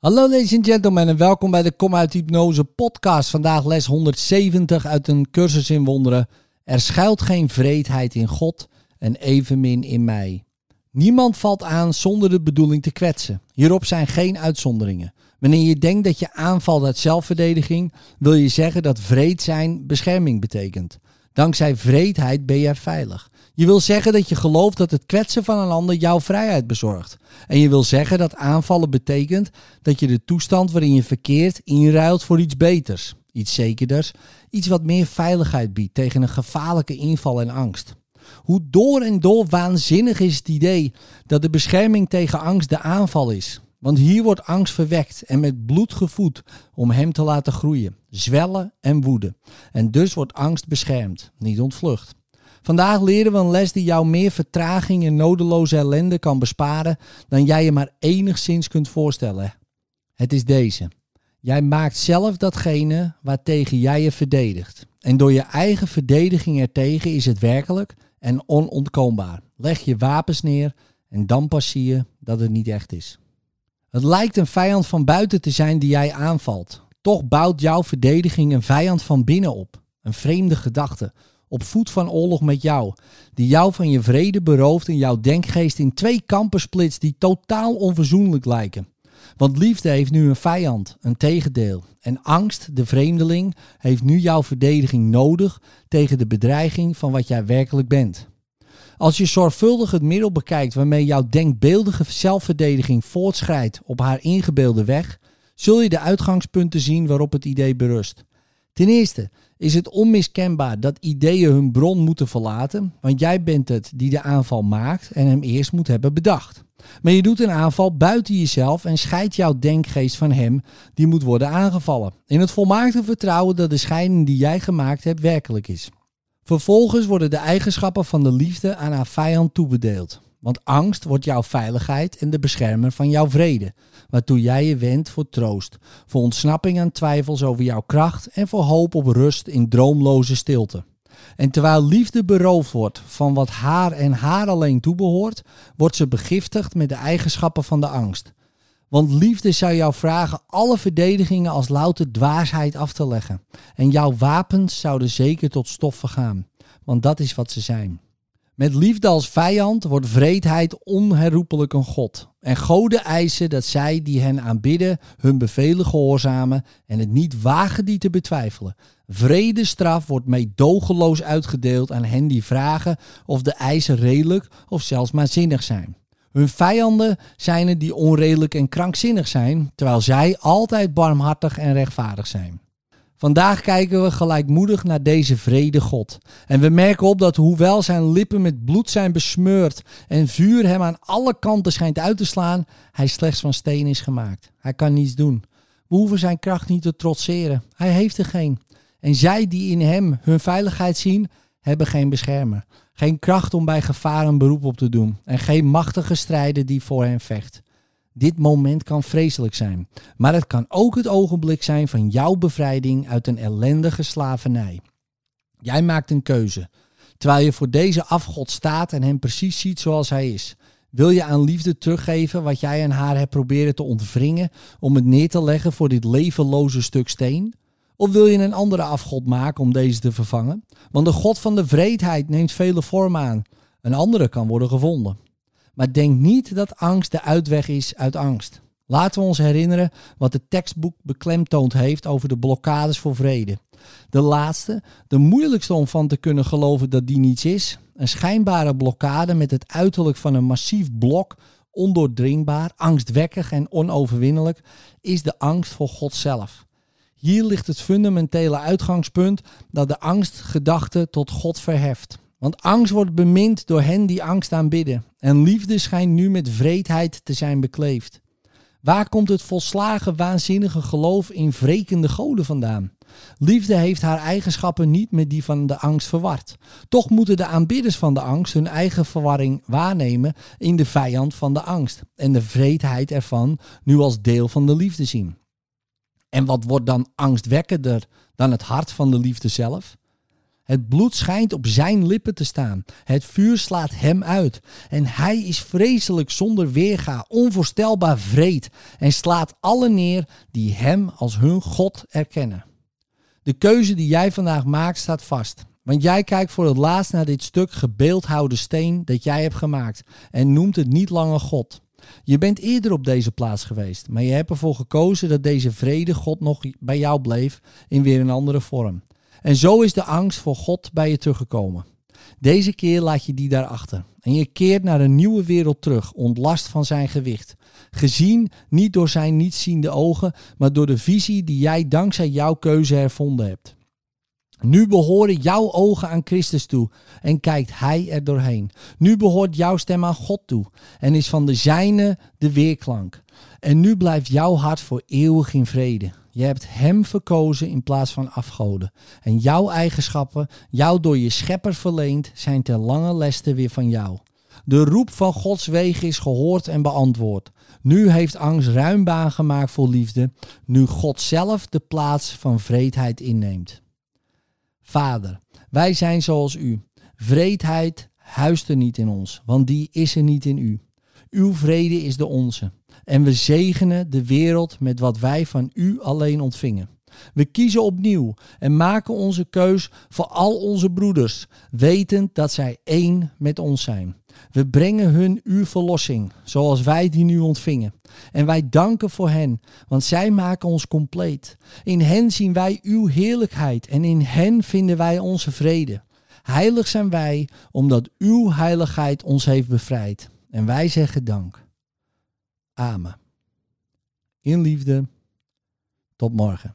Hallo ladies and gentlemen en welkom bij de Kom uit Hypnose podcast. Vandaag les 170 uit een cursus in wonderen. Er schuilt geen vreedheid in God en evenmin in mij. Niemand valt aan zonder de bedoeling te kwetsen. Hierop zijn geen uitzonderingen. Wanneer je denkt dat je aanvalt uit zelfverdediging, wil je zeggen dat vreed zijn bescherming betekent. Dankzij vreedheid ben je veilig. Je wil zeggen dat je gelooft dat het kwetsen van een ander jouw vrijheid bezorgt. En je wil zeggen dat aanvallen betekent dat je de toestand waarin je verkeert inruilt voor iets beters, iets zekerders, iets wat meer veiligheid biedt tegen een gevaarlijke inval en angst. Hoe door en door waanzinnig is het idee dat de bescherming tegen angst de aanval is. Want hier wordt angst verwekt en met bloed gevoed om hem te laten groeien, zwellen en woeden. En dus wordt angst beschermd, niet ontvlucht. Vandaag leren we een les die jou meer vertraging en nodeloze ellende kan besparen dan jij je maar enigszins kunt voorstellen. Het is deze. Jij maakt zelf datgene waartegen jij je verdedigt. En door je eigen verdediging ertegen is het werkelijk en onontkoombaar. Leg je wapens neer en dan pas zie je dat het niet echt is. Het lijkt een vijand van buiten te zijn die jij aanvalt. Toch bouwt jouw verdediging een vijand van binnen op. Een vreemde gedachte, op voet van oorlog met jou, die jou van je vrede berooft en jouw denkgeest in twee kampen splitst die totaal onverzoenlijk lijken. Want liefde heeft nu een vijand, een tegendeel. En angst, de vreemdeling, heeft nu jouw verdediging nodig tegen de bedreiging van wat jij werkelijk bent. Als je zorgvuldig het middel bekijkt waarmee jouw denkbeeldige zelfverdediging voortschrijdt op haar ingebeelde weg, zul je de uitgangspunten zien waarop het idee berust. Ten eerste is het onmiskenbaar dat ideeën hun bron moeten verlaten, want jij bent het die de aanval maakt en hem eerst moet hebben bedacht. Maar je doet een aanval buiten jezelf en scheidt jouw denkgeest van hem die moet worden aangevallen. In het volmaakte vertrouwen dat de scheiding die jij gemaakt hebt werkelijk is. Vervolgens worden de eigenschappen van de liefde aan haar vijand toebedeeld. Want angst wordt jouw veiligheid en de beschermer van jouw vrede, waartoe jij je wendt voor troost, voor ontsnapping aan twijfels over jouw kracht en voor hoop op rust in droomloze stilte. En terwijl liefde beroofd wordt van wat haar en haar alleen toebehoort, wordt ze begiftigd met de eigenschappen van de angst. Want liefde zou jou vragen alle verdedigingen als louter dwaasheid af te leggen. En jouw wapens zouden zeker tot stof vergaan, want dat is wat ze zijn. Met liefde als vijand wordt vreedheid onherroepelijk een god. En goden eisen dat zij die hen aanbidden hun bevelen gehoorzamen en het niet wagen die te betwijfelen. Vredestraf wordt meedogenloos uitgedeeld aan hen die vragen of de eisen redelijk of zelfs maar zinnig zijn. Hun vijanden zijn er die onredelijk en krankzinnig zijn, terwijl zij altijd barmhartig en rechtvaardig zijn. Vandaag kijken we gelijkmoedig naar deze vrede God. En we merken op dat hoewel zijn lippen met bloed zijn besmeurd en vuur hem aan alle kanten schijnt uit te slaan, hij slechts van steen is gemaakt. Hij kan niets doen. We hoeven zijn kracht niet te trotseren. Hij heeft er geen. En zij die in hem hun veiligheid zien, hebben geen beschermer. Geen kracht om bij gevaar een beroep op te doen. En geen machtige strijder die voor hen vecht. Dit moment kan vreselijk zijn, maar het kan ook het ogenblik zijn van jouw bevrijding uit een ellendige slavernij. Jij maakt een keuze, terwijl je voor deze afgod staat en hem precies ziet zoals hij is. Wil je aan liefde teruggeven wat jij aan haar hebt proberen te ontwringen om het neer te leggen voor dit levenloze stuk steen? Of wil je een andere afgod maken om deze te vervangen? Want de god van de vreedheid neemt vele vormen aan. Een andere kan worden gevonden. Maar denk niet dat angst de uitweg is uit angst. Laten we ons herinneren wat het tekstboek beklemtoond heeft over de blokkades voor vrede. De laatste, de moeilijkste om van te kunnen geloven dat die niets is, een schijnbare blokkade met het uiterlijk van een massief blok, ondoordringbaar, angstwekkig en onoverwinnelijk, is de angst voor God zelf. Hier ligt het fundamentele uitgangspunt dat de angstgedachte tot God verheft. Want angst wordt bemind door hen die angst aanbidden. En liefde schijnt nu met vreedheid te zijn bekleefd. Waar komt het volslagen waanzinnige geloof in wrekende goden vandaan? Liefde heeft haar eigenschappen niet met die van de angst verward. Toch moeten de aanbidders van de angst hun eigen verwarring waarnemen in de vijand van de angst en de vreedheid ervan nu als deel van de liefde zien. En wat wordt dan angstwekkender dan het hart van de liefde zelf? Het bloed schijnt op zijn lippen te staan. Het vuur slaat hem uit. En hij is vreselijk zonder weerga, onvoorstelbaar vreed en slaat alle neer die hem als hun God erkennen. De keuze die jij vandaag maakt staat vast. Want jij kijkt voor het laatst naar dit stuk gebeeldhouwde steen dat jij hebt gemaakt en noemt het niet langer God. Je bent eerder op deze plaats geweest, maar je hebt ervoor gekozen dat deze vrede God nog bij jou bleef in weer een andere vorm. En zo is de angst voor God bij je teruggekomen. Deze keer laat je die daarachter en je keert naar een nieuwe wereld terug, ontlast van zijn gewicht. Gezien niet door zijn nietziende ogen, maar door de visie die jij dankzij jouw keuze hervonden hebt. Nu behoren jouw ogen aan Christus toe en kijkt Hij er doorheen. Nu behoort jouw stem aan God toe en is van de zijne de weerklank. En nu blijft jouw hart voor eeuwig in vrede. Je hebt Hem verkozen in plaats van afgoden. En jouw eigenschappen, jou door je schepper verleend, zijn ter lange leste weer van jou. De roep van Gods wegen is gehoord en beantwoord. Nu heeft angst ruim baan gemaakt voor liefde, nu God zelf de plaats van vreedheid inneemt. Vader, wij zijn zoals u. Vreedheid huist er niet in ons, want die is er niet in u. Uw vrede is de onze. En we zegenen de wereld met wat wij van u alleen ontvingen. We kiezen opnieuw en maken onze keus voor al onze broeders, wetend dat zij één met ons zijn. We brengen hun uw verlossing, zoals wij die nu ontvingen. En wij danken voor hen, want zij maken ons compleet. In hen zien wij uw heerlijkheid en in hen vinden wij onze vrede. Heilig zijn wij, omdat uw heiligheid ons heeft bevrijd. En wij zeggen dank. Amen. In liefde. Tot morgen.